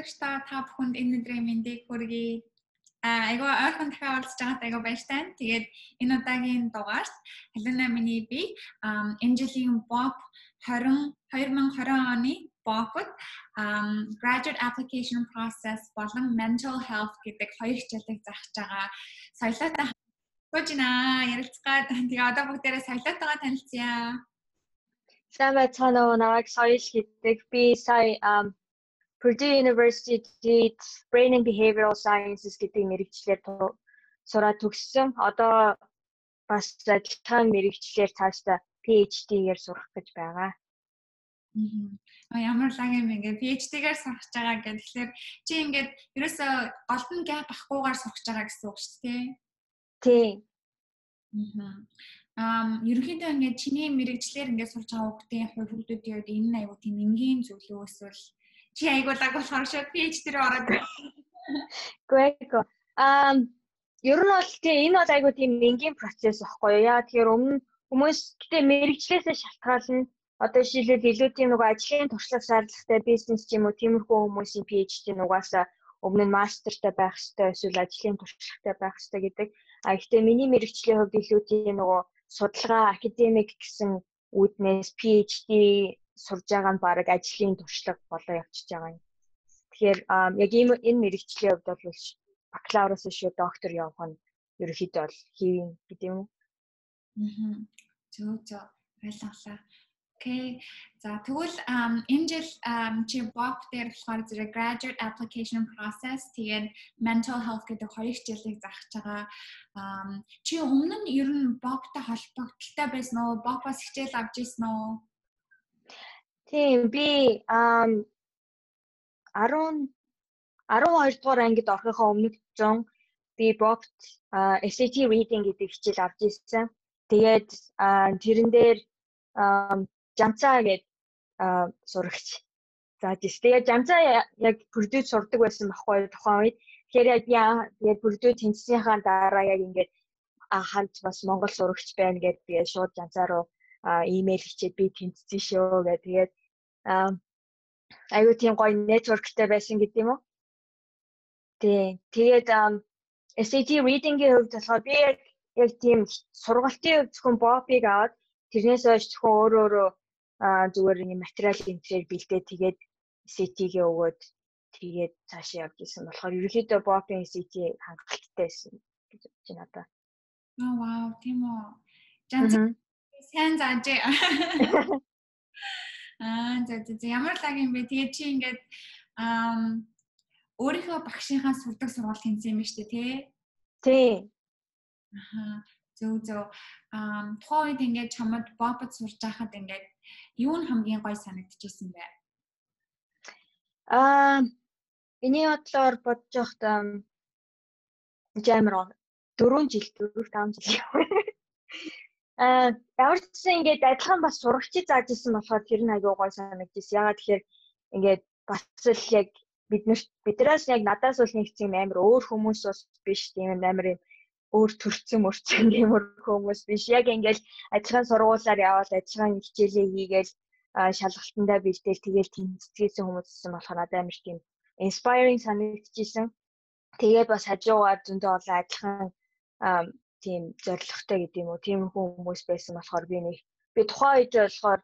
Сонсогчдоо та бүхэнд энэ өдрийн мэндийг хүргэе. Аа айгаа ойрхон дахиад оролцож байгаад айгаа баяртай. Тэгээд энэ удаагийн дугаарт Халина миний би энэ жилийн BOP 20 2020 оны BOP-д graduate application process болон mental health гэдэг хоёр хичээлийг заахж байгаа. Соёлоотой Гожина ярилцгаад тэгээ одоо бүгдээрээ соёлоотойгоо танилцъя. Сайн байцгаана уу намайг соёл гэдэг. Би сая Purdue University Brain and Behavioral Sciences гэдэг мэрэгчлэр сураад төгссөн. Одоо бас адилхан мэрэгчлэр цаашдаа PhD-гээр сурах гэж байгаа. А ямар лаг юм ингээ PhD-гээр сурах гэж байгаа гэхэлэр чи ингээд ерөөсөө голдон гэп авахгүйгээр сурах гэж байгаа гэсэн үг шүү дээ. Тийм. Аа ерөнхийдөө ингээд чиний мэрэгчлэр ингээд сурч байгаа хүүхдийн хувь хүүхдүүдийн үед энэ аюу тийм энгийн зүйлөө эсвэл чи айгуулаг болохоор шууд PhD дээр ороод Грэко. Аа ер нь бол тийм энэ бол айгуу тийм энгийн процесс байхгүй юу? Яа тэгэхээр өмнө хүмүүс гэтээ мэрэгчлээсээ шалтгаална. Одоо жишээлбэл илүү тийм нэг ажлын туршлага шаардлагатай бизнес ч юм уу тиймэрхүү хүмүүсийн PhD нугасаа өмнө нь мастертай байх хэрэгтэй эсвэл ажлын туршлагатай байх хэрэгтэй гэдэг. А гэхдээ миний мэрэгчлийн хувьд илүү тийм нөгөө судалгаа академик гэсэн үүднээс PhD сурж байгаа нь баг ажлын туршлага болоо явчихж байгаа юм. Тэгэхээр яг ийм энэ мэрэгчлийн хувьд бол бакалавраас шүү доктор явах нь ерөөхдөө бол хийвэн гэдэг юм уу? Аа. Зөв зөв ойлголаа. Окей. За тэгвэл энэ жил чи BOP дээр болохоор зэрэг graduate application process тэгээд mental health гэдэг хоёр хичээлийг заах байгаа. Чи өмнө нь ер нь BOP-тай холбогдолтой байсан уу? BOP-ос хичээл авч ирсэн үү? Тийм би 10 12 дугаар ангид орохынхоо өмнөх зон би BOP SAT reading гэдэг хичээл авч ирсэн. Тэгээд тэрэн дээр Жамцаа гээд сурагч. За тийш. Тэгээ Жамцаа яг Purdue сурдаг байсан байхгүй тухайн үед. Тэгэхээр би тэгээд Purdue тэнцсийнхаа дараа яг ингээд хамт бас Монгол сурагч байна гэд би шууд Жамцаа руу имэйл хийчихэд би тэнцсэн шүү гэх. Тэгээд аюу тийм гоё networkтэй байсан гэдэг юм уу? Тий. Тэгээд SAT reading-ийн хувьд болохоор би яг яг тийм сургалтын хувьд зөвхөн Bob-ыг аваад тэрнээс хойш зөвхөн өөрөө өөрөө зүгээр нэг материал энтрээр бэлдээ тэгээд CT-гээ өгөөд тэгээд цаашаа явж исэн болохоор ерөөхдөө бопын CT хангалттай байсан гэж бодож байна одоо. Аа вау, тийм үү. Жанц сайн заажээ. Аа за за ямар лаг юм бэ? Тэгээд чи ингээд аа өөрийнхөө багшийнхаа сурдаг сургалт хийсэн юм ба штэ тий? Тий. Аа зөв зөв аа тухайн үед ингээд чамд бопод сурж байхад ингээд юу нь хамгийн гой санагдчихсэн бэ? Аа миний бодлоор бодож байхдаа жамар 4 жил 4 5 жил Аа ямар ч гэсэн ингээд адилхан бас сурагчид зааж исэн болохоор тэр нь аягүй гой санагдчихсэн. Ягаад тэгэхээр ингээд бас л яг бид нар биднээс яг надаас бол нэг тийм амар өөр хүмүүс бас биш тийм амар юм өөр төрцөн мөрцөн гэмөр хүмүүс биш. Яг ингээл ажлын сургуулаар явал ажлын хичээлээ хийгээл шалгалтандаа бэлдээл тэгээл тэмцэжсэн хүмүүс гэсэн болохоор надад амар тийм inspiring санагдчихсэн. Тэгээд бас хажуугаар зөндөө олон адилхан тийм зоригтой гэдэг юм уу тийм хүмүүс байсан болохоор би нэг би тухайн үед болохоор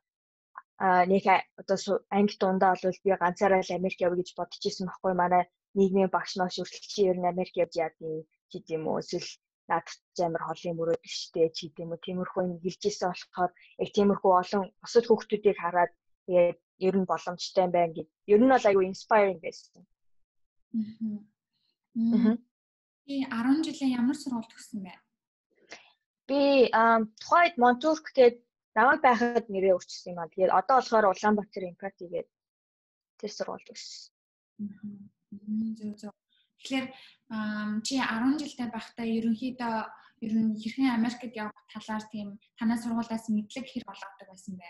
нэг одоо анги дундаа бол би ганцаараа л Америк явъя гэж бодож исэн байхгүй манай нийгмийн багш маш өртөлч ер нь Америк явж яадیں гэдэг юм уу эсвэл надад амар холын мөрөөдөл штэ чи тийм үү тиймэрхүү юм гэлжсэн болохоор яг тиймэрхүү олон бусад хүүхдүүдийг хараад тэгээд ер нь боломжтой байна гэд. Ер нь бол аюу inspiring байсан. Аа. Би 10 жилийн ямар сургууль төгссөн бэ? Би тухайд Монтурк гээд намайг байхад нэрээ өөрчилсөн юм аа. Тэгээд одоо болохоор Улаанбаатар Impact гээд тэр сургууль төгссөн. Аа. Зөв зөв. Тэгэхээр чи 10 жилдээ байхдаа ерөнхийдөө ер нь хэрхэн Америкт явах талаар тийм танай сургуулиас мэдлэг хэр олгодог байсан бэ?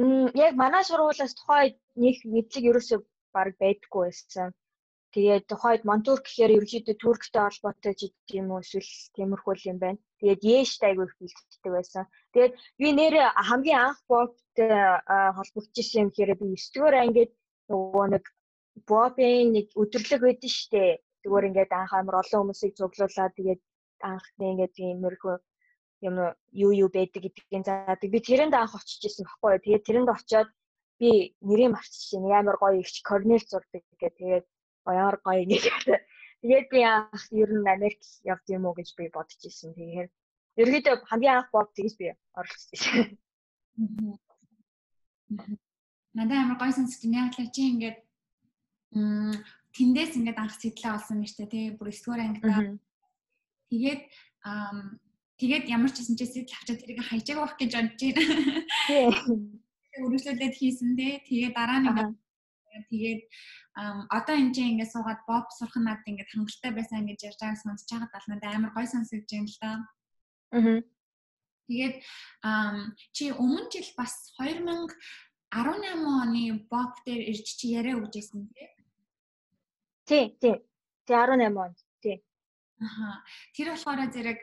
Мм яг манай сургуулиас тухайд нэг мэдлэг ерөөсөө баг байдггүй байсан. Тэгээд тухайд Монтур гэхээр ерөнхийдөө Турктэй холбоотой ч юм уу эсвэл тиймэрхүү юм байна. Тэгээд Яштай айгүй их бэлддэг байсан. Тэгээд би нэр хамгийн анх бобт холбогдчихсан юм гэхээр би 9 дугаар ангид нөгөө нэг бобын нэг өдөрлөг байдсан шүү дээ. Зүгээр ингээд анх амар олон хүмүүсийг цуглуулад тэгээд анхны ингээд тиймэрхүү юм юу юу байдаг гэдгийг заадаг. Би тэрэнд анх очиж исэн баггүй. Тэгээд тэрэнд очиод би нэрийг марцчихсан. Амар гоё ихч корнел зурдаг гэх. Тэгээд ямар гоё гэдэг. Тэгээд би анх ер нь Америк явд юм уу гэж би бодож ирсэн. Тэгэхээр ерөөдөө хамгийн анх бод тэгж би оролцсон. Надад амар гоё байна. Яг л чи ингээд тэндээс ингээд анх сэтлээ олсон юм дээ. Тэгээ бүр 9 дугаар ангидаа. Тэгээд тэгээд ямар ч гэсэн чи сэтэл авчаад тэрийг хайчааг байх гэж бодож байна. Тийм. Өргөжлөлөд хийсэн дээ. Тэгээд дараа нь ингээд тэгээд одоо энэ чинь ингээд суугаад боб сурах надад ингээд хангалттай байсан гэж ярьж байгааг сонсож байгаад бол надад амар гой сонсогдож байна л да. Аа. Тэгээд чи өмнө жил бас 2018 оны боб дээр ирж чи яриа өгчээсэн тий. Тий, тий. Тий 18 онд. Аа. Тэр болохоор зэрэг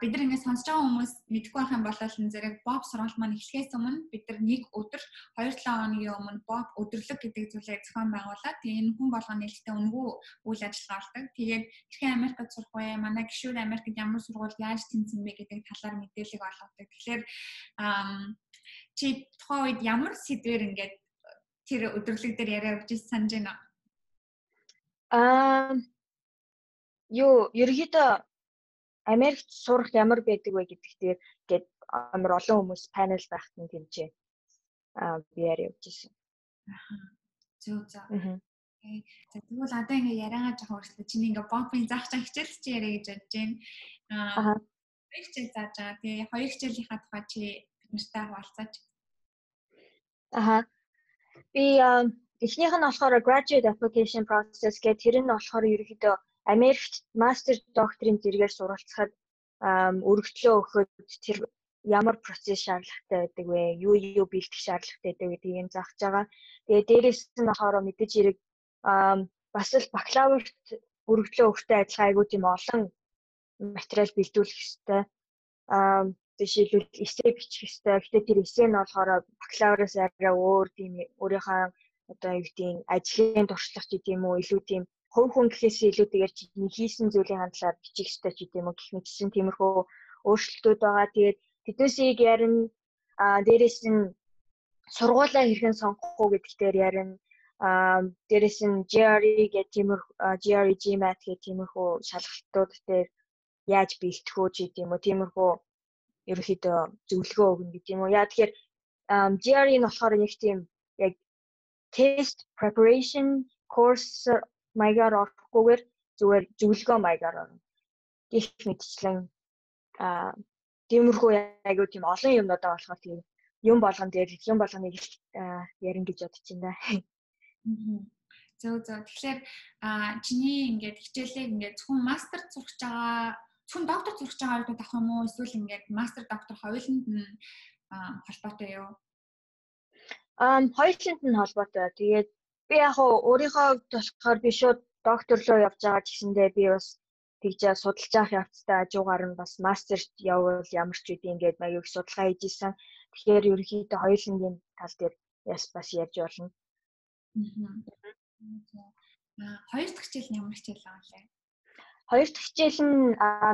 бид нар ингээд сонсож байгаа хүмүүс мэдгүй байх юм бол зэрэг Bob сургалт маань эхлэхээс өмнө бид нар нэг өдөр 2-7 хоногийн өмнө Bob өдөрлөг гэдэг зүйлийг зохион байгуулад тэгээ энэ хүн болгоны нээлттэй үнгүй үйл ажиллагаа болдог. Тэгээд хэрхэн Америкт сурах вэ? Манай гişүүд Америкт ямар сургууль яаж тэнцэн бэ гэдэг талаар мэдээлэл олгодог. Тэгэхээр чи тухайн үед ямар сэдвэр ингээд тэр өдөрлөг дээр яриа өгч санаж байна? Аа юу ерөөдөө Америкт сурах ямар байдаг вэ гэдэг дээр гээд амар олон хүмүүс панел байхад нь тэмцээ. Аа яриа явж ирсэн. Зөв зөв. За тэгвэл одоо ингээ яриагаа жоохон өөрчлөө. Чиний ингээ бомбын заах чам хичээл чи яриа гэж бодож байна. Аа. Хоёр хичээл зааж байгаа. Тэгээ хоёр хичээлийнхаа тухай чи бид нартай хуваалцаач. Аха. Би эхнийх нь болохоор graduate application process гэх тэр нь болохоор ерөөхдөө Америкт мастер докторийн зэрэгээр суралцахад өргөдлөө өгөхөд тэр ямар процесс шаардлагатай байдаг вэ? Юу юу бэлтгэх шаардлагатай байдаг гэдгийг юм заах байгаа. Тэгээ дээрээс нь болохоор мэдээж хэрэг бас л бакалаврт өргөдлөө өгөхтэй адилхан айгуу тийм олон материал бэлдүүлэх хэрэгтэй. Аа жишээлбэл эссе бичих хэрэгтэй. Гэхдээ тэр эссе нь болохоор бакалавраас арай өөр тийм өөрийнхөө одоо юу гэдэг нь ажлын туршлага ч гэдэм үү илүү тийм хувь хүн гэхээс илүүтэйгээр чиний хийсэн зүйлийн хандлаар бичих ёстой ч гэдэм үү гэх мэтсэн тиймэрхүү өөрчлөлтүүд байгаа. Тэгээд тэднээсийг ярина а дээрэс нь сургуулаа хэрхэн сонгох уу гэдэг дээр ярина. а дээрэс нь GRE гэх тиймэр GRE GMAT гэх тиймэрхүү шалгалтууд дээр яаж бэлтгэх үү гэдэм үү тиймэрхүү ерөөхдөө зөвлөгөө өгнө гэдэг юм уу. Яа тэгэхээр GRE нь болохоор нэг тийм яг test preparation course маягаар орохгүйгээр зүгээр зөвлөгөө маягаар орно. Гэх мэтчлэн аа тиймэрхүү яг юу тийм олон юмнуудаа болохоор тийм юм болгон дээр юм болгоныг ярин гэж бодож байна. Зөв зөв. Тэгэхээр чиний ингээд хичээлээ ингээд зөвхөн мастер сурах байгаа зөвхөн доктор сурах байгаа үед авах юм уу эсвэл ингээд мастер доктор хоёуланд нь холбоотой юу? Ам хоёуланд нь холбоотой. Тэгээд би яг өөрийнхөө болохоор би шууд доктор руу явж байгаа гэсэндээ би бас тэгжээ судалж авах явцтай хажуугаар нь бас мастерт явбал ямар ч үгүй ингээд маяг их судалгаа хийж исэн. Тэгэхээр ерөнхийдөө хоёулангийн тал дээр яс бас ярьж болно. Аа. Хоёр дахь хичээл нь ямар хичээл байгаа лээ? Хоёр дахь хичээл нь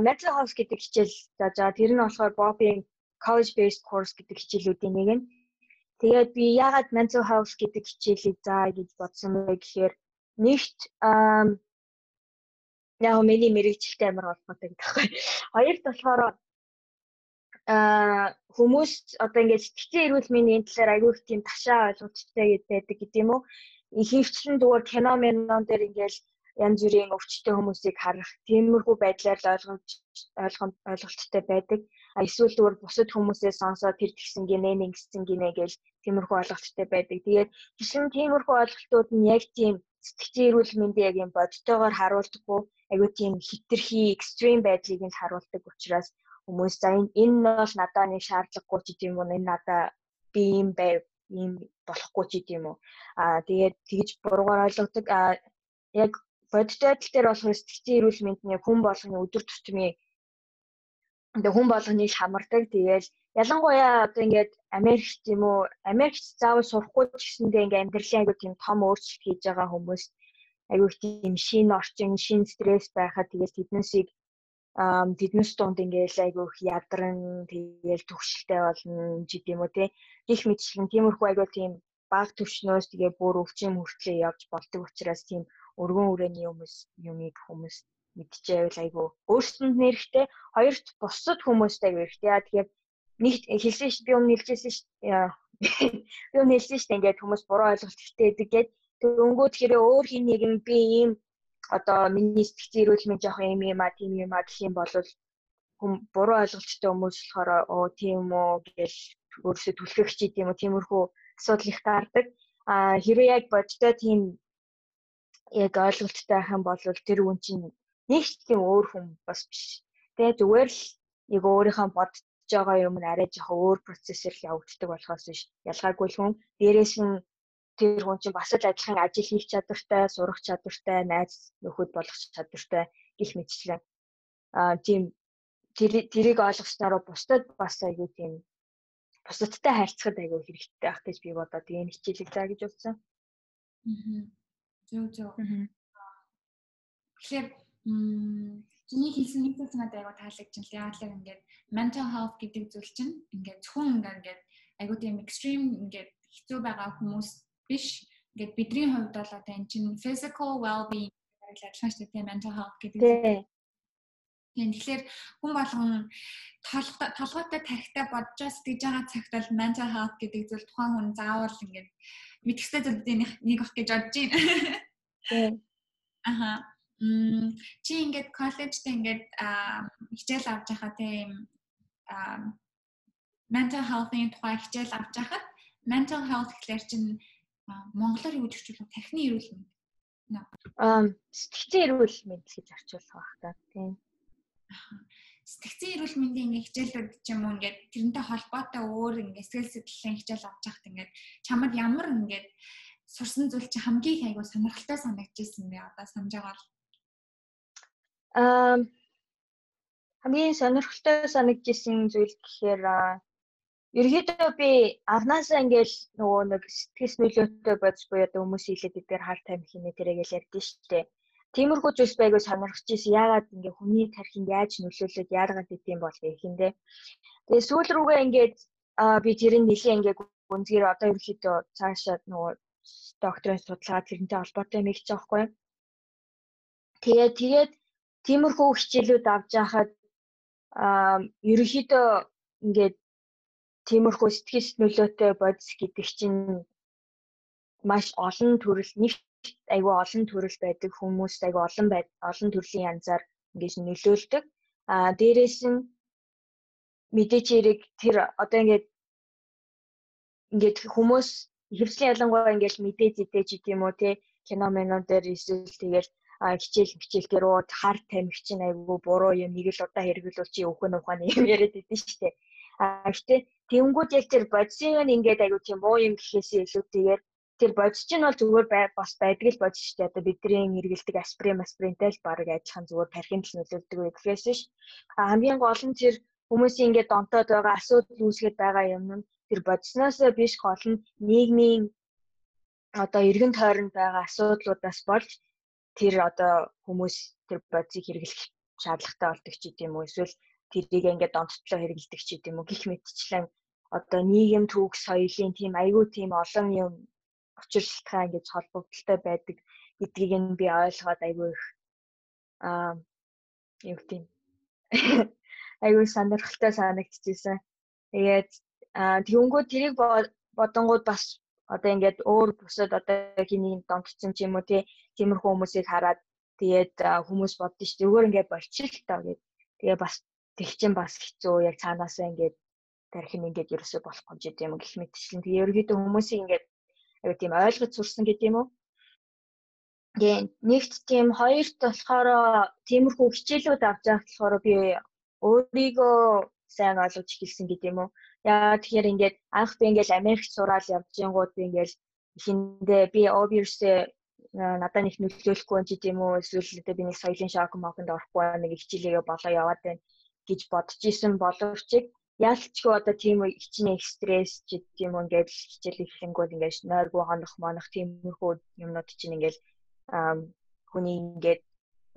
mental health гэдэг хичээл зааж байгаа. Тэр нь болохоор Bobby college based course гэдэг хичээлүүдийн нэг нь. Тэгээд би яагаад mental health гэдэг хичээлийг заа гэж бодсон бэ гэхээр нэгт яг миний мэрэгчлээ амар холбоотой гэдэг байхгүй. Хоёрт болохоор аа хүмүүс одоо ингээд сэтгцэн эрүүл мэндийн талаар аягүй их тийм ташаа ойлголттой байдаг гэдэг юм уу? Ихэнхдээ зүгээр кино менон дээр ингээд янз бүрийн өвчтөе хүмүүсийг харах тиймэрхүү байдлаар ойлгомж ойлголттой байдаг. Эсвэл зүгээр бусад хүмүүсээс сонсоод тэр гисэн гинэ нэгсэн гинэ гэж тиймэрхүү ойлголттой байдаг. Тэгээд жишээ нь тиймэрхүү ойлголтууд нь яг тийм сэтгцэн эрүүл мэндийн яг юм бодтойгоор харуулдаггүй айгуу тийм хитрхи экстрим байдлыг нь харуулдаг учраас хүмүүс за энэ нь бол надад нэг шаардлагагүй ч гэдэм юм энэ надад би юм байв ийм болохгүй ч гэдэм үү. Аа тэгээд тэгж буруугаар ойлгодог. Аа яг бодит байдал дээр болохоор сэтгцэн эрүүл мэндний хүн болгоны өдөр тутмын ингээ хүн болгоныг хамардаг. Тэгээл ялангуяа одоо ингээд Америкт юм уу Америкт заавал сурахгүй ч гэсэндээ ингээ амьдралын айгуу тийм том өөрчлөлт хийж байгаа хүмүүс айгуу тийм шин орчин, шин стресс байхад тэгээд тэднээсийг тэднээс дунд ингээл айгуу их ядран тэгээл төвшөлтэй болно жид юм уу те гих мэтчлэн тиймэрхүү айгуу тийм баг төвшнөөс тэгээ бүр өвчин хүртлээ явж болдог учраас тийм өргөн үрээний хүмүүс юмыг хүмүүс мэдчихэвэл айгуу өөрсөнд нэрхтэй хоёрт бусад хүмүүст айгуу хэрэгтэй. Яа тэгэхээр нэг хэлсэн ш би өмнө хэлжсэн ш би өмнө хэлсэн ш ингээд хүмүүс буруу ойлголт ихтэй гэдэг дөнгөд хэрэг өөр хин нэгэн би ийм одоо миний сэтгцэн эрүүл мэнд жоох юм юм а тийм юм а гэх юм бол хүм буруу ойлголттой хүмүүс болохоор оо тийм үү гэж өөрөөсөө түлхэх чи тийм үү тиймэрхүү асуудал их гардаг а хэрэг яг бодтой тийм яг ойлголттой байх юм бол тэр үн чинь нэг ч тийм өөр хүн бас биш. Тэгээ зүгээр л яг өөрийнхөө бодож байгаа юм нь арай жоохон өөр процессор л явагддаг болохоос биш. Ялгаагүй л хүн дээрээс нь тэр хүн чинь бас л адилхан ажил хийх чадвартай, сурах чадвартай, найз нөхөд болох чадвартай гих мэтчлэн аа тийм тэрийг ойлгосноор бусдад бас аягүй тийм бусдадтай харьцахад аягүй хэрэгтэй байх гэж би бодоод ийм хичээлийг заа гэж бодсон. Аа. Зөв зөв. Тэгэхээр чиний хэлсэн нэг зүйл надад аягүй таалагдчихлаа. Яагаад л ингээд mental health гэдэг зүйл чинь ингээд зөвхөн ингээд аягүй тийм extreme ингээд хэцүү байгаа хүмүүс биш. Ингээд бидний хувьд бол одоо энэ чинь physical well-being гэж ажиллаж шүү дээ mental health гэдэг. Тийм тэгэхээр хүн болгон толгойтой тарихтай бодож сэтгэж байгаа цагт бол mental health гэдэг зүйл тухайн хүн заавал ингээд мэдхтэй зүйлүүдийн нэг баг гэж бодож байна. Тийм. Аха. Чи ингээд коллежд ингээд хичээл авч байхаа тийм mental health-ийн тухай хичээл авч байхад mental health гэхэлэр чинь монголоор юу гэж хэлэх вэ? Тархины эрүүл мэнд. Аа сэтгцэн эрүүл мэнд гэж орчуулах байх та тийм. Сэтгцэн эрүүл мэндийн ингээ хичээлүүд ч юм уу ингээд тэрнтэй холбоотой өөр ингээ сэтгэл сэтгэлийн хичээл авч байхад ингээд чамд ямар ингээд сурсан зүйл чи хамгийн их айгуу сонирхолтой санагдчихсэн бэ одоо санаж байгаа бол Аа хамгийн сонирхолтой санагдчихсэн зүйл гэхээр ерөөдөө би анхнаасаа ингээл нөгөө нэг сэтгэс нөлөөтэй бодж буюу одоо хүмүүс хэлээд эдгээр хар тамхи хийнэ тэрэгэл ярьдэн штэ. Тиймэрхүү зүйлс байгуу сонирхож ирсэн. Яагаад ингээ хүний тархинд яаж нөлөөлөд яагаад гэдэм бол гэхиндэ. Тэгээ сүүл рүүгээ ингээд би тэрийг нэлийн ингээ гүнзгийр одоо ерөөхдөө цаашаа нөгөө докторийн судалгаа тэрнтэй холбоотой юм их жаахгүй. Тэгээд тэгээд тиймэрхүү хичээлүүд авч яхад аа ерөөхдөө ингээд тиймэрхүү сэтгэл нөлөөтэй бодис гэдэг чинь маш олон төрөл нэг айгүй олон төрөл байдаг хүмүүс айгүй олон байд олон төрлийн янзаар ингэж нөлөөлдөг. Аа дээрэс нь мэдээч хэрэг тэр одоо ингээд ингээд хүмүүс хөвслийн ялангуяа ингээд мэдээ зэтэй ч гэдэм үү те кино менон дээр эсвэл тэгэл хичээл хичээл дээр уу хар тамхи чинь айгүй буруу юм нэг л удаа хэрэглүүл чи өхөн ухааны юм яриад идэв штэ. А гэтээ тэнгууд яг тэр бодисын ингээд айгүй тийм муу юм гэхээсээ илүүтэйгээр тэр бодис чинь бол зүгээр бас байдаг л бодис штэ. Одоо бидний эргэлдэг асприн аспринтэй л баг ажиллахан зүгээр тархинд л нөлөөлдөг вэ гэхээс ш. А хамгийн гол нь тэр хүмүүсийн ингээд донтоод байгаа асуудал үүсгээд байгаа юм нь тэр бодисноос биш гол нь нийгмийн одоо эргэн тойронд байгаа асуудлуудаас болж тэр одоо хүмүүс тэр бодисыг хэрэглэх шаардлагатай болдог ч гэдэм үү эсвэл тэрийг ингээд донттлоо хэрэглэдэг ч гэдэм үү гих мэтчлэн одоо нийгэм түүх соёлын тийм айгүй тийм олон юм учир шалтгаан ингэж холбогдолтой байдаг гэдгийг нь би ойлгоод айгүй их аа юу гэх юм? айгүй сонирхолтой санагдчихсэн. Тэгээд тэгэнгүүт тэрийг бодонгууд бас одоо ингээд өөр бусад одоо хиний донтцсон ч юм уу тиймэрхүү хүмүүсийг хараад тэгээд хүмүүс боддоо шүү дээ. Өгөр ингээд болчих л таа гэд. Тэгээ бас тэгчин бас хэцүү яг цаанаасаа ингээд тархин ингээд ерөөсөө болохгүй ч гэдэм юм гэх мэтчлэн. Тэгээ ерөөдөө хүмүүсийг ингээд аюу тийм ойлгож сурсан гэдэг юм уу? Тэгээ нэгт тийм хоёрт болохоор тиймэрхүү хичээлүүд авч явах болохоор би өөрийгөө сайн ойлгож эхэлсэн гэдэг юм уу? Яа тэгэхээр ингээд анх би ингээд Америкт сураад явж гингууд би ингээд ихэндээ би obviously надад их нөлөөлөхгүй юм чи тийм үү эсвэл одоо би нэг соёлын шок моконд орохгүй нэг хичээлээ болоо яваад байна гэж бодож исэн боловч яалтчгүй одоо тийм үү хичнээн стресс ч тийм үү ингээд хичээл ихэнгүүт ингээд нойргүй хонох монох тиймэрхүү юмнууд чинь ингээд хүний ингээд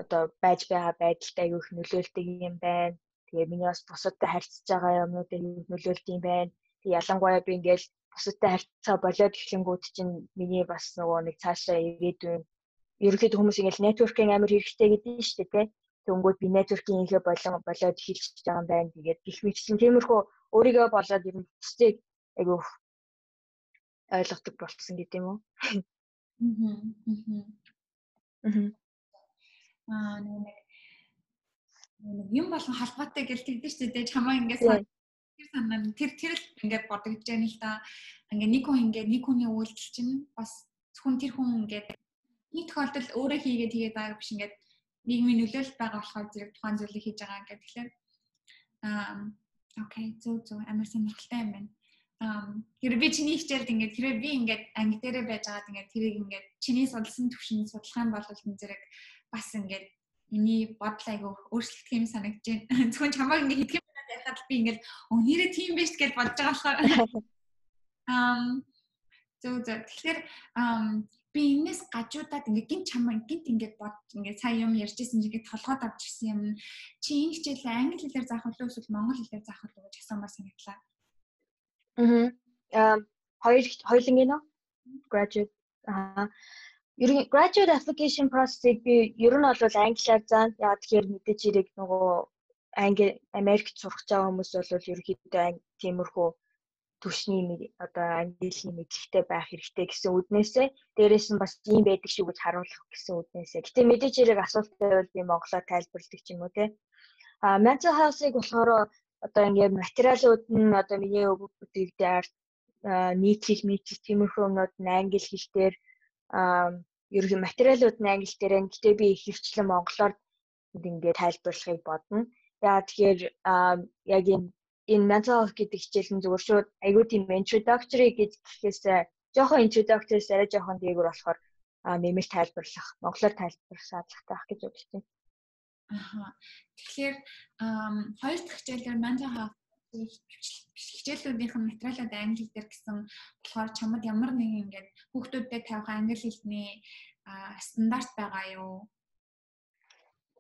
одоо байж байгаа байдалтай аюу их нөлөөлдөг юм байна. Тэгээ миний бас бусадтай харьцаж байгаа юмнуудыг нөлөөлдөг юм байна. Тэг ялангуяа би ингээд бусадтай харьцаа болоод эхлэнгүүд чинь миний бас нөгөө нэг цаашаа ирээдүйн ерөнхийдөө хүмүүс ингээд networking амар хэрэгтэй гэдэг нь шүү дээ тий. Тэнгүүд би networking ихэ болон болоод эхэлж байгаа юм байна. Тэгээд гих мэтсэн тиймэрхүү өөрийгөө болоод ер нь бусдыг айгу ойлгодог болцсон гэдэг юм уу? Аа. Аа нэг юм болон халбаатай гэл тэгдэж шүү дээ. Чамаа ингээд тэр санаа нь тэр тэр л ингээд бодогдож байна л да. Ингээд нэг хүн ингээд нэг хүний үйлдэл чинь бас зөвхөн тэр хүн ингээд нэг тохиолдолд өөрөө хийгээд хийгээд байгаа биш ингээд нийгмийн нөлөөлөлт байгаа болохоор зэрэг тухайн зүйлийг хийж байгаа ингээд тэгэхээр аа окей зөв зөв амар сонирхолтой юм байна. Аа тэр би чиний хичээлд ингээд тэр би ингээд анги дээрээ байж байгаад ингээд тэрийг ингээд чиний судалсан төвшин судлах юм бол энэ зэрэг бас ингээд миний бодол айгу өөрчлөгдөх юм санагдаж байна. Зөвхөн чамайг ингээд хитгэн байхад би ингээд оо нэрээ тийм биш гэж бодож байгаа болохоор. Ам зөв зөв. Тэгэхээр би энэс гажуудаад ингээд гин чамаа гинт ингээд бод ингээд сая юм ярьжсэн чинь ингээд толгойд авч ирсэн юм. Чи энэ хичээл англи хэлээр заах уу эсвэл монгол хэлээр заах уу гэж асуумаар санагдлаа. Аа хоёр хоёулангийн нөө graduate. Аа ерөн graduate application process-ыг би ер нь бол англиар заана. Яг тэгэхээр мэдээж хэрэг нөгөө англи Америкт сурах байгаа хүмүүс бол ерөөхдөө тиймэрхүү түвшний одоо английн мэдлэгтэй байх хэрэгтэй гэсэн үднээсээ дээрээс нь бас ийм байдаг шүү гэж харуулах гэсэн үднээсээ. Гэтэ мэдээж хэрэг асуулт байвал би монголоор тайлбарладаг ч юм уу те. А mental health-ыг болохоор одоо ингээд материалууд нь одоо миний бүтээгдээр нийтлэл мэдлэг тиймэрхүү юмнууд нь англи хэл дээр ерөнхий материалууд нь англи дээр нь гэтээ би ихэвчлэн монголоор ингээд тайлбарлахыг бодно. Яа тэгэхээр яг энэ энэ mental health гэдэг хичээл нь зөвхөн шууд айгүй тийм introductory гэхээс жоохон introductory-с арай жоохон дээгүүр болохоор нэмэлт тайлбарлах, монголоор тайлбарлах шаардлагатай байх гэж бодож байна. Аха. Тэгэхээр хоёр дахь хичээлээр mental health хичээлүүдийнх нь материалууд англи дээр гэсэн болохоор чамд ямар нэг ингээд хүүхдүүдэд тавих англи хэлний стандарт байгаа юу?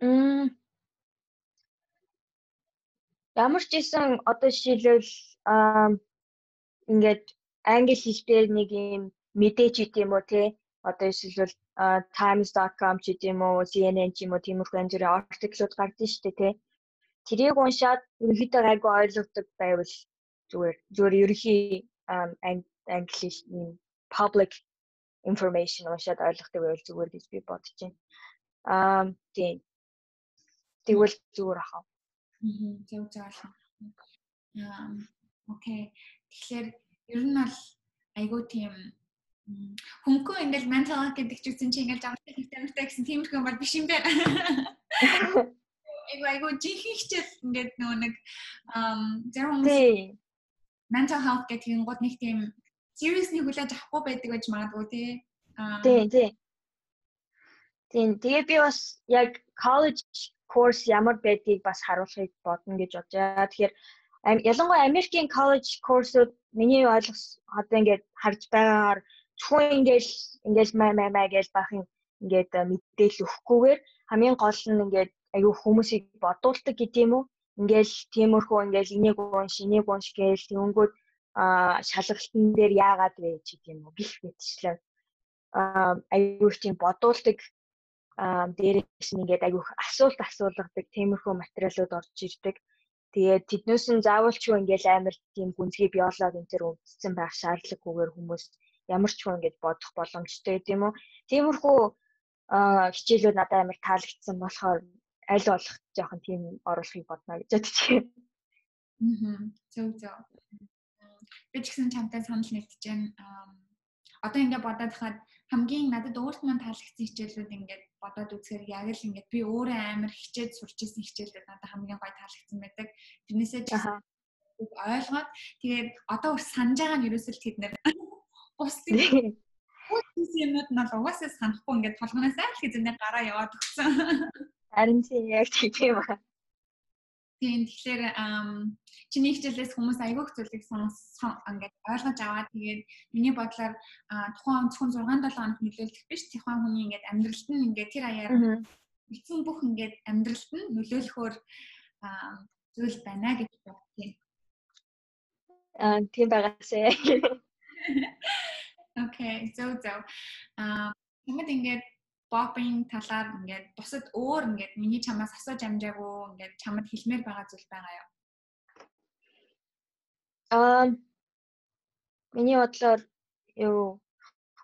Мм. Ямар ч исэн одоо жишээлбэл ингээд англи хэл дээр нэг юм мэдээ ч гэдэм үү те? Одоо эсвэл times.com ч гэдэм үү CNN ч юм уу тиймэрхүү янз бүрийн артиклууд гардаг шүү дээ те тэрийг уншаад ерөнхийдөө айгу ойлгодог байвал зүгээр зүгээр ерөнхий англи юм public information уншаад ойлгодог байвал зүгээр гэж би бодож байна. Аа тийм. Тэгвэл зүгээр ахаа. Зөв заална. Аа окей. Тэгэхээр ер нь бол айгүй тийм хүнкөө ингээл mental health гэдэг ч үсэн чи ингээл жамтай хэмтэй гэсэн тиймэрхүү юм бол биш юм байна. Жинхэнэ хичээл ингээд нөгөө нэг зарим хүмүүс mental health гэдэг юм гол нэг тийм seriously хүлээж авахгүй байдаг гэж магадгүй тий. Тий, тий. Тийм. Тэгээ би бас яг college course ямар байдгийг бас харуулахыг бодно гэж байгаа. Тэгэхээр ялангуяа Америкийн college course-ууд миний ойлгос одоо ингээд харж байгаагаар зөвхөн ингээд ингээд май май май гэж бахын ингээд мэдээлэл өгөхгүйгээр хамгийн гол нь ингээд аюу хүмүүсийг бодуулдаг гэдэг юм уу? Ингээл тиймэрхүү ингээл энийг унш, энийг унш гээл тэнгүүд а шалгалтын дээр яагаад вэ гэдэг юм уу? Гэх мэтчлээ. а аюу тийм бодуулдаг дээрээс нь ингээд айгүйх асуулт асуулгадаг тиймэрхүү материалууд орж ирдэг. Тэгээд тэднээс нь заавалчгүй ингээд амар тийм гүнзгий биолог энэ төр үздсэн байх шаардлагагүйгээр хүмүүс ямар ч хүн ингээд бодох боломжтой гэдэм үү. Тиймэрхүү хичээлүүд надад амар таалагдсан болохоор аль болох жоохон тийм оруулахыг бодно гэж байна. Аа. Зөв зөв. Би ч гэсэн чамтай санал нэгдэж байна. Одоо ингээд бодоод хахад хамгийн надад өөрт маань таалагдсан хичээлүүд ингээд бодоод үзэхээр яг л ингээд би өөрөө амар хичээд сурч исэн хичээлүүд надад хамгийн гой таалагдсан байдаг. Тэрнээсээ ч ойлгоод тэгээд одоо өр санаж байгаа нь ерөөсөл тэд нэр бусдын юмуд нь бол угаасаа санахгүй ингээд толгоноос аль хэзээ гараа яваад өгсөн. Харин тийм яг тийм ба. Тийм тэгэхээр чиний хичээлээс хүмүүс айгүйх зүйлийг сонс ингээд ойлгож аваад тэгээд миний бодлоор тухайн зөвхөн 6 7 хоног нөлөөлөх биш тухайн хүний ингээд амьдралд нь ингээд тэр аяар эцэн бүх ингээд амьдралд нь нөлөөлөхөөр зүйл байна гэж бодчих. Аа тийм байгаасаа. Окей, зөв зөв. Аа Тэгмэд ингээд бопинг талаар ингээд бусад өөр ингээд миний чамаас асууж амжаагүй ингээд чамд хэлмээр байгаа зүйл байгаа юу? Аа миний бодлоор юу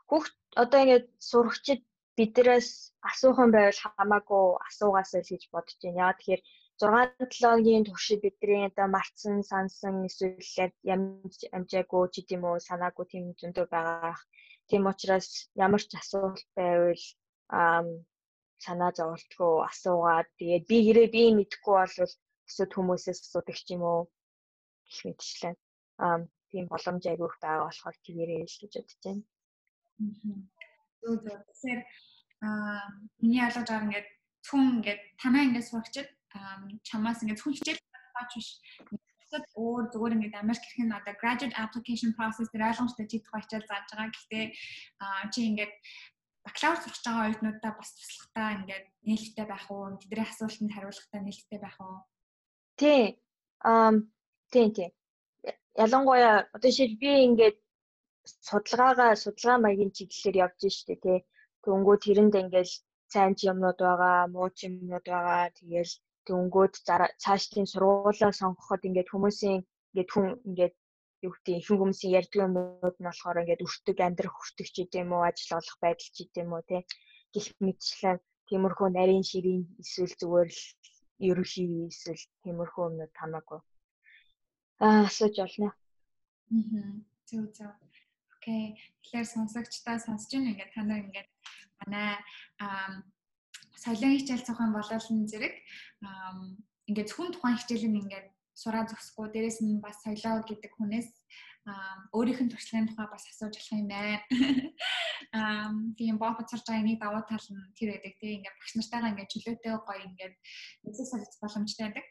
хүүхд одоо ингээд сурагчид биднээс асуухан байвал хамаагүй асуугаасаа л гэж бодож байна. Яа тэгэхээр 6 7-гийн туршид бидний одоо мартсан, сансан эсвэл ямж амжаагүй ч гэдэм үү санаагүй тийм зөндөө байгаа. Тийм учраас ямар ч асуулт байвал санаа зовлтгоо асуугаад тэгээд би хэрэг би мэдэхгүй бол өсөд хүмүүсээс асуудаг ч юм уу гэх мэтчлэн аа тийм боломж айгүйх байгаа болохоор тэгэрэй л гэж бодож байна. Зөв зөв. Тэгэхээр аа миний алгаж байгаа ингээд хүн ингээд танаа ингээд сурагчид чамаас ингээд хүн хичээл баач биш бусад өөр зүгээр ингээд Америк хэрхэн одоо graduate application process дээр ойлгомжтой жидэх хичээл зааж байгаа. Гэхдээ чи ингээд бакалавр сурч байгаа оюутнуудаа бас туслахтаа ингээд нээлттэй байх уу? Тэдний асуултанд хариулахтаа нээлттэй байх уу? Тий. Ам тий тий. Ялангуяа одоо шил би ингээд судалгаагаа судалгаа маягийн чиглэлээр явж штэ тий. Тэнгүү тэрэнд ингээд сайн ч юмнууд байгаа, муу ч юмнууд байгаа. Тэгээл тэнгүүд цаашдын сургуулаа сонгоход ингээд хүмүүсийн ингээд хүн ингээд юу гэдэг ихэнх хүмүүсийн ярьдаг юмуд нь болохоор ингээд өртөг амьдрах хүртэг ч гэдэм үү ажил олох байдал ч гэдэм үү те гих мэтчлэн тиймэрхүү нарийн ширийн эсвэл зүгээр л ерөөхий эсвэл тиймэрхүү юмнууд хамаагүй аа асууж олно. Аа зөв зөв. Окей. Тэгэхээр сонсогчдаа сонсож байна ингээд та нар ингээд манай аа соёлын хичээл цохон болоолн зэрэг ингээд зөвхөн тухайн хичээл нь ингээд сураа зогсохгүй дээрэс нь бас соёлоо гэдэг хүнээс өөрийнх нь туршлагын тухай бас асууж болох юм байна. Аа тийм бопот сурж байгаа нэг давуу тал нь тэр байдаг тийм ингээд багш нартайгаа ингээд чөлөөтэй гоё ингээд нэзэг солих боломжтой байдаг.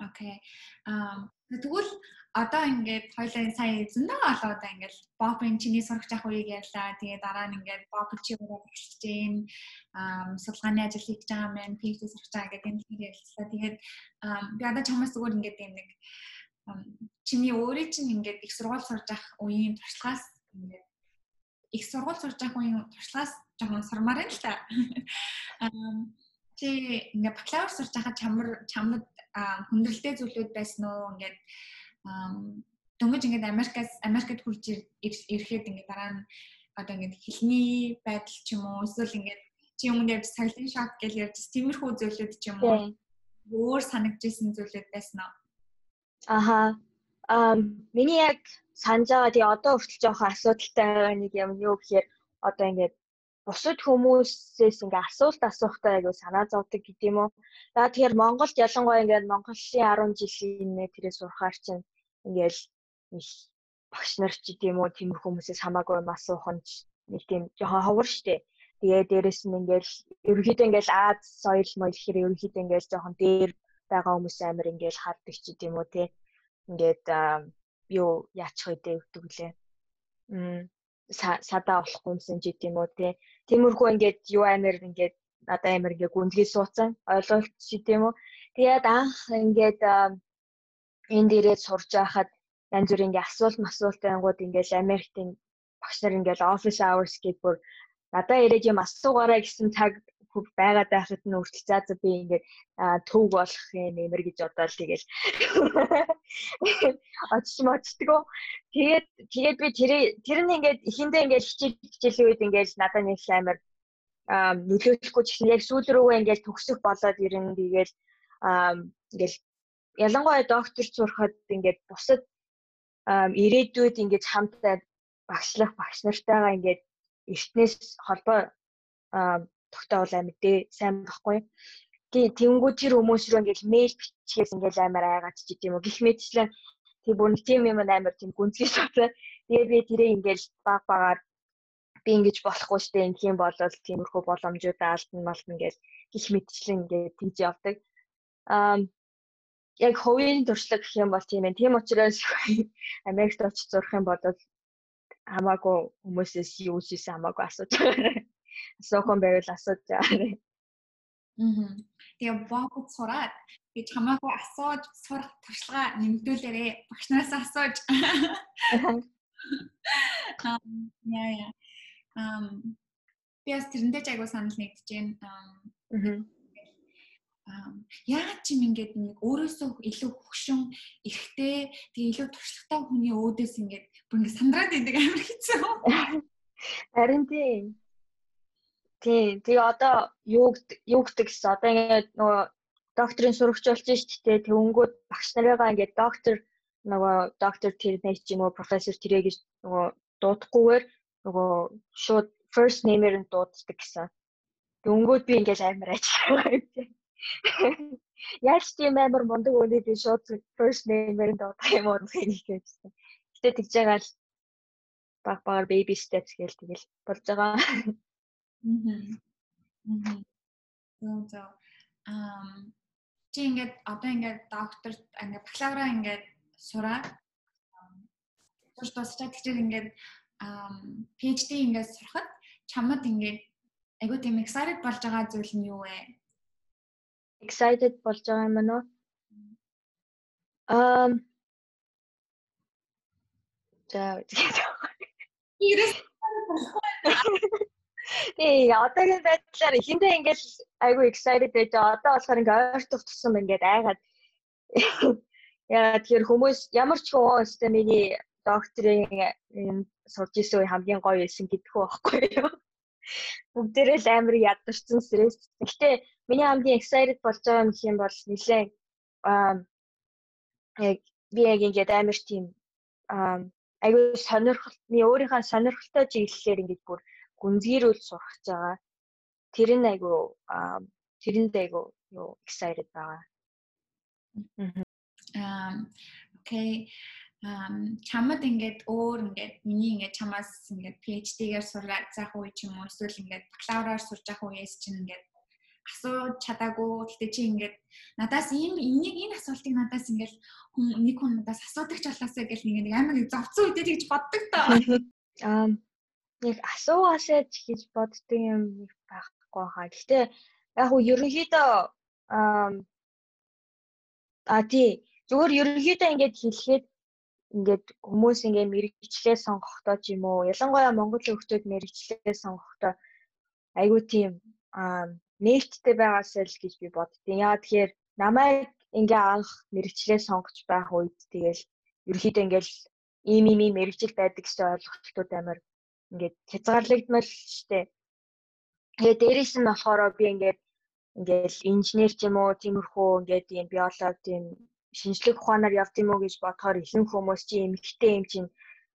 Окей. Аа тэгвэл одоо ингээд хоёлаа сая зөндөө олоодаа ингээд бопын чиний сурах жах үеийг ярьлаа. Тэгээ дараа нь ингээд боп чи өөрөө эхэлж гин аа судалгааны ажил хийж байгаа юм. PhD сурах байгаа гэдэг юм ярьлаа. Тэгээд би одоо чамаас зүгээр ингээд юм нэг чиний өөрөө чинь ингээд их сургууль сурж ах үеийн туршлагаас ингээд их сургууль сурж ах үеийн туршлагаас жоохон сурмаар юм л та. Аа чи ингээд бакалавр сурж байхад чамар чамд хүндрэлтэй зүйлүүд байсан уу ингээд дөнгөж ингээд Америкаас Америкт хурж ирэхэд ингээд дараа нь одоо ингээд хэлний байдал ч юм уу эсвэл ингээд чи өмнөд соёлын шок гэж ярьж тиймэрхүү зүйлүүд ч юм уу өөр санагдчихсэн зүйлүүд байсан уу? Аха. Аа миний яг санаж байгаа тий одоо хүртэл жоохон асуудалтай байгаа нэг юм юу гэхээр одоо ингээд бусад хүмүүсээс ингээ асуулт асуухтаа аягүй санаа зовдөг гэдэг юм уу. За тэгэхээр Монголд ялангуяа ингээ Монголын 10 жилийн нэ тэрээ сурахаар чинь ингээл их багш нар ч гэдэг юм уу тиймэрхүү хүмүүсээс хамаагүй юм асуух нь нэг тийм жоохон ховор штэ. Тэгээ дээрэс нь ингээл ерөнхийдөө ингээл Аз соёл моёл гэхээр ерөнхийдөө ингээл жоохон дээр байгаа хүмүүс амир ингээл хардаг ч гэдэг юм уу те. Ингээд юу яачих вэ гэдэг лээ. Мм садаа болохгүй юмсан ч гэдэм үү те. Тиймэрхүү ингээд юу амир ингээд надаа амир ингээд гүнзгий суудсан ойлголт ч гэдэм үү. Тэгээд анх ингээд энэ дээрээ сурж байхад янз бүрийн ингээ асуулт масуултын ангууд ингээл Америктийн багш нар ингээл office hours бүр надаа ирээд юм асуугаарай гэсэн цаг байгаад байхад нь үртэл заа за би ингээд төв болох юм нэмэр гэж бодоод тэгэл. Очиж мочдгоо тэгээд тэгээд би тэр тэр нь ингээд эхэндээ ингээд хичээл хичээлийн үед ингээд надад нэг амар нөлөөлөхгүй ч гэсэн яг сүүл рүүгээ ингээд төгсөх болоод ирэн тэгээд ингээд ялангуяа доктор сурахад ингээд бусад ирээдүйд ингээд хамтдаа багшлах багш нартайгаа ингээд эртнээс холбоо тогтоовол амар дээ сайн баггүй. Тий тэнгүү тэр хүмүүс рүү ингээд мэйл бичгээс ингээд амар айгаад ч гэдэм үү. Гэх мэтчлэн тий бүр нэг тийм юм амар тийм гүнзгий шатаа. Тэгээ би тэрээ ингээд баг багаар би ингэж болохгүй штэ ингэх юм бол тиймэрхүү боломжуудаа алдна малтна гэж гих мэтчлэн ингээд тийж явдаг. Аа яг хувийн туршлага гэх юм бол тийм ээ. Тийм учраас Америкт очиж зурх юм бол хамаагүй хүмүүсээс юу хийсэн хамаагүй асууж байгаа. Асуух юм байвал асууж байгаа. Мм. Тэгээ богд сураад би хамаагүй асууж сурах туршлага нэмдүүлээрээ багш нараас асууж. Яа яа. Ам би бас тэрэндээ ч айгуу санал нэгдэж байна. Аа яагаад ч юм ингээд нэг өөрөөсөө илүү хөвшин эрэгтэй тэгээ илүү туршлагатай хүний өөдөөс ингээд бүр ингээд сандраад идэг амар хэцүү. Харин тийм. Тийм. Тэгээ одоо юу юу гэдэг гэсэн одоо ингээд нөгөө докторийн сурагч болж шүү дээ. Тэвнгүүд багш нарыгаа ингээд доктор нөгөө доктор тэр нэг ч юм уу профессор тэрэ гэж нөгөө дуудахгүйгээр нөгөө шууд first name-ээр нь дууддаг гэсэн. Дөнгөд би ингээд амар ажиллаа юм чинь. Яаж тийм амар мундаг өнөө би шууд first name-ээр нь дуудах юм уу гэж хэлсэн. Гэтэ тэгж байгаа л баг багаар baby steps гээл тэгэл болж байгаа. Мм. Мм. Зөө. Ам чи ингээд одоо ингээд доктор ингээд бакалавра ингээд сураад сурч дуусчаад тэгчээр ингээд PhD ингээд сурахад чамд ингээд айгуу тийм excited болж байгаа зүйл нь юу вэ? Excited болж байгаа юм байна уу? Um За тэгээд Тий, одоогийн байдлаар эхэндээ ингээд айгүй excited байж байгаа. Одоо болохоор ингээд ойртох тусам ингээд айгаад яа тэгэхээр хүмүүс ямар ч хүн өстэй миний докторийн сурж исэн хамгийн гоё байсан гэдэггүй байхгүй юу. Бүгдээрээ л амар ядарсан стресс. Гэхдээ миний хамгийн excited болж байгаа юм хэм бол нэлээ аа яг би яг ингээд амар тийм аа айгүй сонирхолтой өөрийнхөө сонирхолтой чиглэлээр ингээд бүр гүнзгийрүүл сурах байгаа. Тэр нь айгүй тэрэнд айгүй юу excited байгаа. Аа окей чамд ингээд өөр ингээд миний ингээд чамаас ингээд PhD-гээр сураад заах үе ч юм уу эсвэл ингээд бакалавраар сурж явах үеэс чинь ингээд асууж чадаагүй гэхдээ чи ингээд надаас ийм энийг энэ асуултыг надаас ингээд хүн нэг хүн надаас асуудаг ч болоосаа гэл нэг амар зовцсон үедээ тэгж боддог тоо. Аа яг асуугаасаа ч гэж боддог юм байхгүй хаа. Гэхдээ яг хуу ерөнхийдөө аа тий зүгээр ерөнхийдөө ингээд хэлэхэд ингээд хүмүүс ингээд мэрэгчлээ сонгохдоо ч юм уу ялангуяа Монголын хүмүүс мэрэгчлээ сонгохдоо айгүй тийм нээлттэй байгаасаа л гэж би боддیں۔ Яа тэгэхээр намайг ингээ анх мэрэгчлээ сонгож байх үед тэгэл ерөөхдөө ингээл ийм ийм мэрэгжил байдаг гэсэн ойлголтууд амар ингээд хязгаарлагдмал штэ. Тэгээ дээрээс нь болохоор би ингээд ингээл инженер ч юм уу тиймэрхүү ингээд ийм биолог тийм шинжлэх ухаанаар явд юм уу гэж бодохоор ихэнх хүмүүс чи эмгтэй юм чинь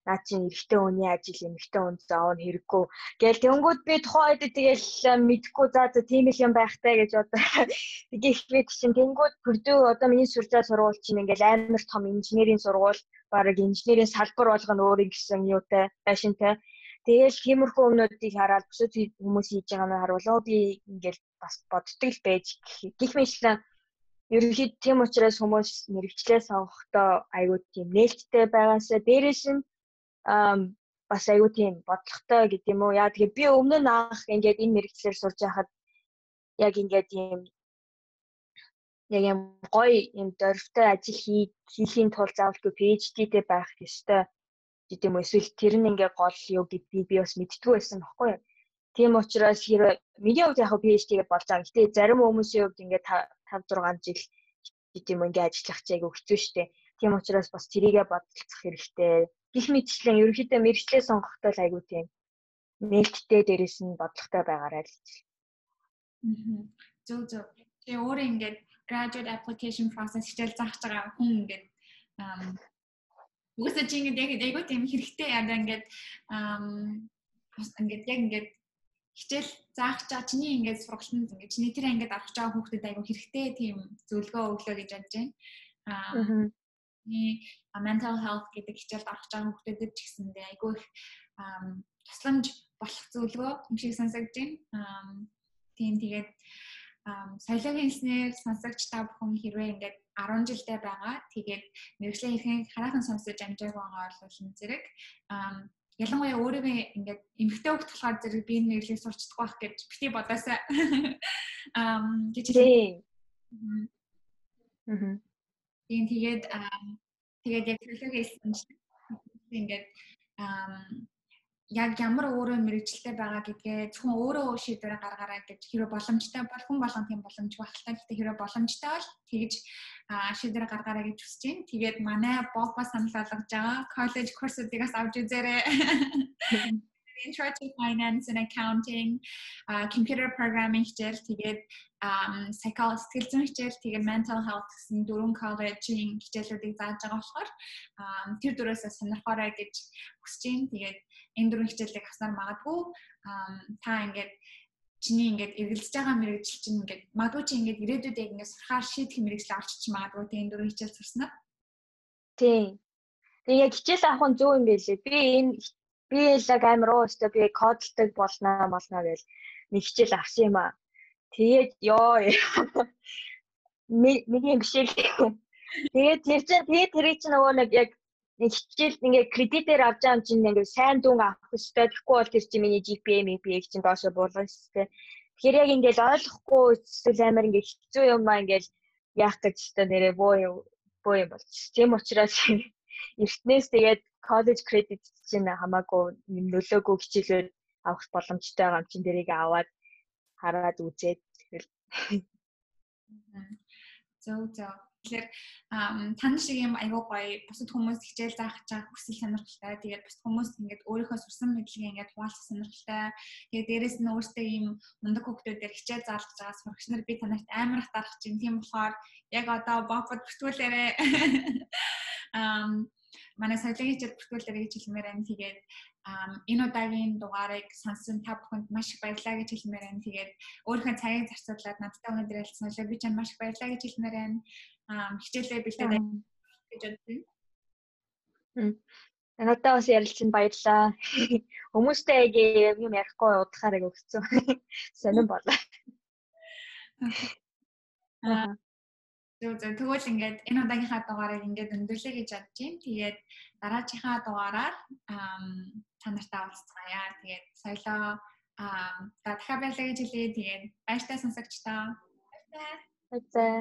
наа чинь эрэгтэй хүний ажил эмэгтэй хүн заавал хэрэггүй. Гээл тэнгууд би тухайн үед тэгэл мэдхгүй за за тийм их юм байхтай гэж одоо тэгэх бид чинь тэнгууд Пүрдүү одоо миний сурчаа сургууль чинь ингээл амар том инженерийн сургууль бараг инженерийн салбар болгоно өөрийн гэсэн юутай байшинтай. Тэгэл тиймэрхүү өмнөдийг хараад бусад хүмүүс хийж байгааг нь харуулаа би ингээл бас боддог л байж гих мэтлэн ерөнхийд тийм учраас хүмүүс мэрэгчлээ сонгохдоо айгүй тийм нээлттэй байгаасаа. Дээрэс нь бас айгүй тийм бодлоготой гэдэг юм уу. Яа тэгээ би өмнө нь анх ингээд энэ мэрэгчлэр сурж байхад яг ингээд ийм яг юм гоё юм дөрвтэй ажил хийхийн тулд заавалгүй PhD-тэй байх ёстой гэдэг юм эсвэл тэр нь ингээ гол юу гэдгийг би бас мэдтгүй байсан баггүй юу. Тийм учраас хэрэг миний хувьд яг PhD-гээ болж байгаа. Гэтэ зарим хүмүүсийн хувьд ингээ 5 6 жил гэдэг юм ингээ ажиллах ч айгүй хэцүү шттэ. Тийм учраас бас тэрийгэ бодолцох хэрэгтэй. Гэх мэтчлэн ерөнхийдөө мэрэгчлээ сонгохдоо л айгүй тийм нээлттэй дээрэс нь бодлоготой байгаарай л. Аа. Зөв зөв. Тэгээ өөрөө ингээд graduate application process хичээл заах байгаа хүн ингээд Угсаа чи ингээд яг айгүй тийм хэрэгтэй яа ингээд ингээд яг ингээд хичээл заах чаа чиний ингээд сургалтанд ингээд чиний тэр ингээд авах чаа хүүхдэд айгүй хэрэгтэй тийм зөвлөгөө өглөө гэж бодож байна. Аа миний mental health гэдэг хичээлд авах чаа хүүхдэд ч гэсэндээ айгүй их тусламж болох зөвлөгөө юм шиг сонсогдож байна. Тийм тэгээд соёлын хэлснээр сонсогч та бүхэн хэрвээ ингээд 10 жилдээ байгаа. Тэгээд мэрэгжлийн эрхийг хараахан сонсож амжаагүй байгаа бол зэрэг ялангуяа өөрийгөө ингээд эмгтэй хөлт болохоор зэрэг би энэ мэдлийг сурчдаггүй байх гэж бити бодоосаа ам гэж хэлээ. Тийм тэгээд тэгээд яг хэлсэн чинь ингээд ам яг ямар өөрөө мэрэгчлээ байгаа гэдгээ зөвхөн өөрөө шийдвэрээ гаргаарай гэж хэрэв боломжтой бол хүн болгон тийм боломж багталтай. Гэхдээ хэрэв боломжтой бол тэгж шийдвэрээ гаргаарай гэж хүсэж байна. Тэгээд манай богба санал болгож байгаа коллеж курсуудыгаас авч үзээрэй. Intro to Finance and Accounting, uh, Computer Programming хичээл, тэгээд um, Psychology сэтгэл зүйн хичээл, тэгээд Mental Health гэсэн дөрвөн коллежийн хичээлүүдийг зааж байгаа болохоор тэр дөрөөсөө сонирхоорой гэж хүсэж байна. Тэгээд энэ дөрвөн хичээлийг авснаар магадгүй та ингээд чиний ингээд эргэлзэж байгаа мэрэгжил чинь ингээд магадгүй чи ингээд ирээдүйд яг ингээд сурахаар шийдэх мэрэгжил олчих магадгүй тийм дөрвөн хичээл сурснаа. Тийм. Тэгээ яг хичээл авах нь зөв юм байлээ. Би энэ би яг амар уу өстө би кодлдог болноо болно гэж нэг хичээл авсан юм аа. Тэгээд ёо миний юм шиг. Тэгээд тэр чинь тэгээд тэрий чинь нөгөө нэг яг нэг хичээл ингээ кредитээр авч байгаа юм чинь ингээ сайн дүн авах хэрэгтэй. Тэгэхгүй бол тэр чинь миний GPA, MPA чинь доошо буулгах хэрэгтэй. Тэгэхээр яг ингээл ойлгохгүй эсвэл амар ингээ хэцүү юм аа ингээл яах гэж хэвээр нэрээ боо юм боо юм болж. Тийм учраас эртнээс тэгээд college credit чинь хамаагүй нөлөөгүй хичээлүүд авах боломжтой байгаа юм чинь дэрийг аваад хараад үзээд тэгэл зөв зөв Тэгэхээр тань шиг юм айгүй гоё бусад хүмүүс хичээл заах байгаа хүсэл сонирхолтой. Тэгээд бусад хүмүүс ингээд өөрийнхөө сурсан мэдлэгээ ингээд хуваалцах сонирхолтой. Тэгээд дээрэс нь өөртөө ийм мундаг хүүхдүүдээр хичээл заалгаж байгаа сурагч нар би танарт амар хатаарах чинь. Тийм болохоор яг одоо бопод бүртгүүлээрээ ам манай соёлын хичээл бүртгүүлээрээ гэж хэлмээр байна. Тэгээд энэ удаагийн дугаарыг сонсон та бүхэнд маш их баярлалаа гэж хэлмээр байна. Тэгээд өөрийнхөө цагийг зарцуулаад надтай өнөөдөр ярилцсанаа би чанд маш их баярлалаа гэж хэлмээр байна хичээлээ бэлдээд гэж бодсон. Надад бас ярилцсан баярлаа. Хүмүүстэй яг юм ярихгүй удахаар яг өгсөн. Сонирн болоо. Аа. Тэгвэл ингээд энэ удаагийнхаа дугаарыг ингээд өндөрлөө гэж бодож байна. Тэгээд дараачихаа дугаараар та нартай уулзцгаая. Тэгээд соёлоо аа дахиад баярлалаа гэж хэлье. Тэгээд баяртай сонсогчдоо. Баярлалаа. Баярлалаа.